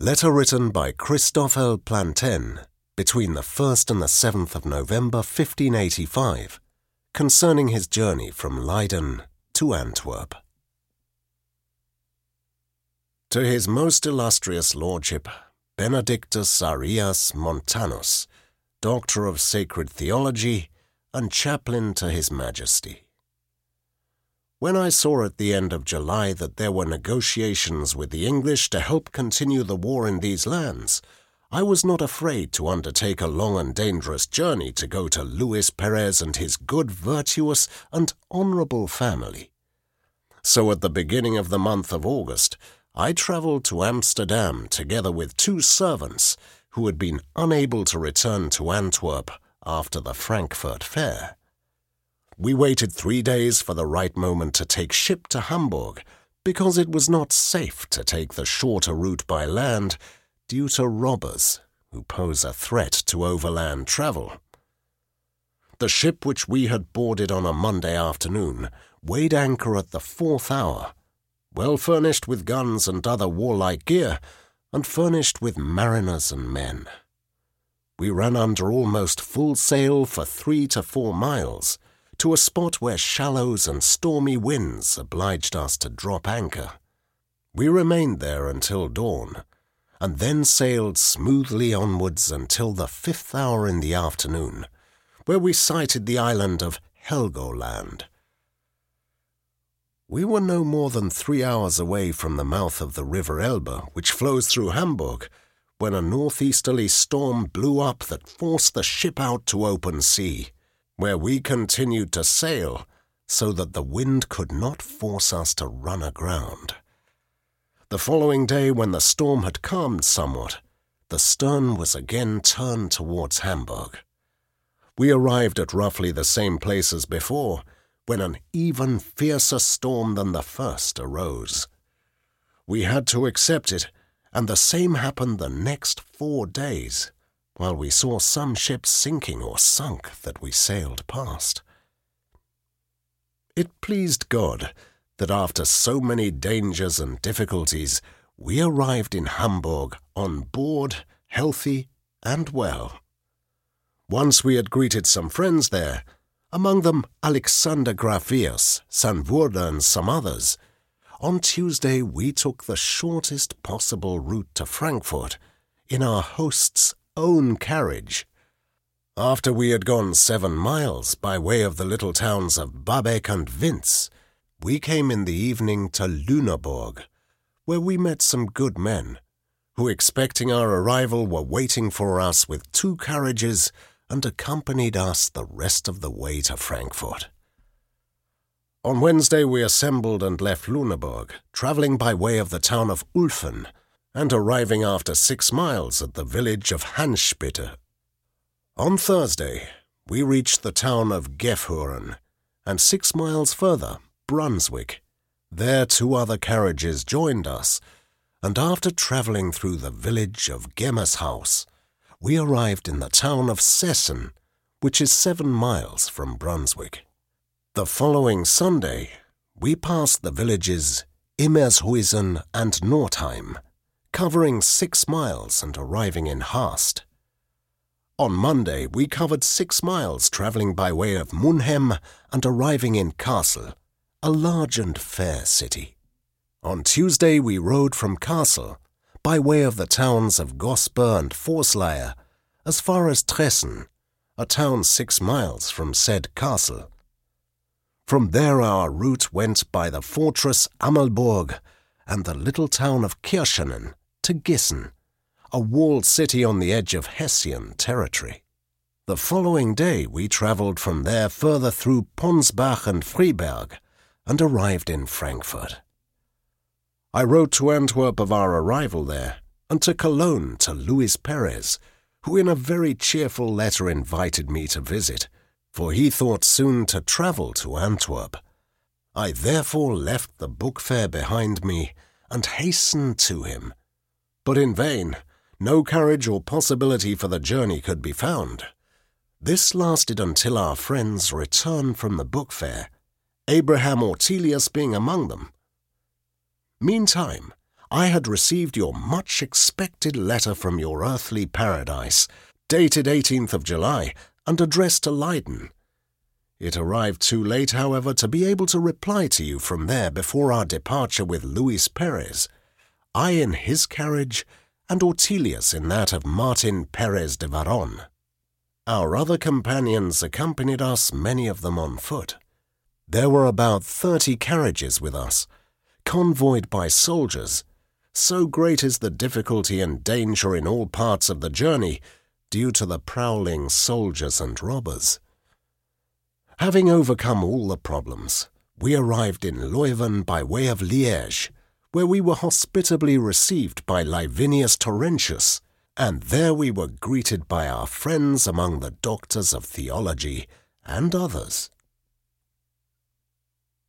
Letter written by Christophe Plantin between the 1st and the 7th of November 1585 concerning his journey from Leyden to Antwerp. To his most illustrious lordship, Benedictus Arias Montanus, Doctor of Sacred Theology and Chaplain to His Majesty. When I saw at the end of July that there were negotiations with the English to help continue the war in these lands, I was not afraid to undertake a long and dangerous journey to go to Luis Perez and his good, virtuous, and honorable family. So at the beginning of the month of August, I travelled to Amsterdam together with two servants who had been unable to return to Antwerp after the Frankfurt Fair. We waited three days for the right moment to take ship to Hamburg, because it was not safe to take the shorter route by land due to robbers who pose a threat to overland travel. The ship which we had boarded on a Monday afternoon weighed anchor at the fourth hour, well furnished with guns and other warlike gear, and furnished with mariners and men. We ran under almost full sail for three to four miles, to a spot where shallows and stormy winds obliged us to drop anchor. We remained there until dawn, and then sailed smoothly onwards until the fifth hour in the afternoon, where we sighted the island of Helgoland. We were no more than three hours away from the mouth of the river Elbe, which flows through Hamburg, when a northeasterly storm blew up that forced the ship out to open sea where we continued to sail so that the wind could not force us to run aground. The following day, when the storm had calmed somewhat, the stern was again turned towards Hamburg. We arrived at roughly the same place as before, when an even fiercer storm than the first arose. We had to accept it, and the same happened the next four days while we saw some ships sinking or sunk that we sailed past. It pleased God that after so many dangers and difficulties, we arrived in Hamburg on board, healthy and well. Once we had greeted some friends there, among them Alexander Graphius, Sanvourda, and some others. On Tuesday, we took the shortest possible route to Frankfurt in our host's own carriage. After we had gone seven miles by way of the little towns of Babeck and Vince, we came in the evening to Lüneburg, where we met some good men, who, expecting our arrival, were waiting for us with two carriages and accompanied us the rest of the way to Frankfurt. On Wednesday we assembled and left Lüneburg, travelling by way of the town of Ulfen, and arriving after six miles at the village of Hanspitte. On Thursday, we reached the town of Gefhuren, and six miles further, Brunswick. There two other carriages joined us, and after travelling through the village of Gemmershaus, we arrived in the town of Sessen, which is seven miles from Brunswick. The following Sunday, we passed the villages Immershuisen and Northeim, covering six miles and arriving in Haast. On Monday, we covered six miles travelling by way of Munhem and arriving in Kassel, a large and fair city. On Tuesday, we rode from Kassel by way of the towns of Gosper and Vorslaya as far as Tressen, a town six miles from said castle. From there our route went by the fortress Amalburg and the little town of Kirchenen, to Gießen, a walled city on the edge of Hessian territory. The following day we travelled from there further through Ponsbach and Freiberg and arrived in Frankfurt. I wrote to Antwerp of our arrival there and to Cologne to Luis Perez, who in a very cheerful letter invited me to visit, for he thought soon to travel to Antwerp. I therefore left the book fair behind me and hastened to him but in vain. No courage or possibility for the journey could be found. This lasted until our friends returned from the book fair, Abraham Ortelius being among them. Meantime, I had received your much expected letter from your earthly paradise, dated 18th of July, and addressed to Leyden. It arrived too late, however, to be able to reply to you from there before our departure with Luis Perez, I in his carriage, and Ortelius in that of Martin Perez de Varon. Our other companions accompanied us, many of them on foot. There were about thirty carriages with us, convoyed by soldiers. So great is the difficulty and danger in all parts of the journey, due to the prowling soldiers and robbers. Having overcome all the problems, we arrived in Leuven by way of Liège, where we were hospitably received by Livinius Torrentius, and there we were greeted by our friends among the doctors of theology and others.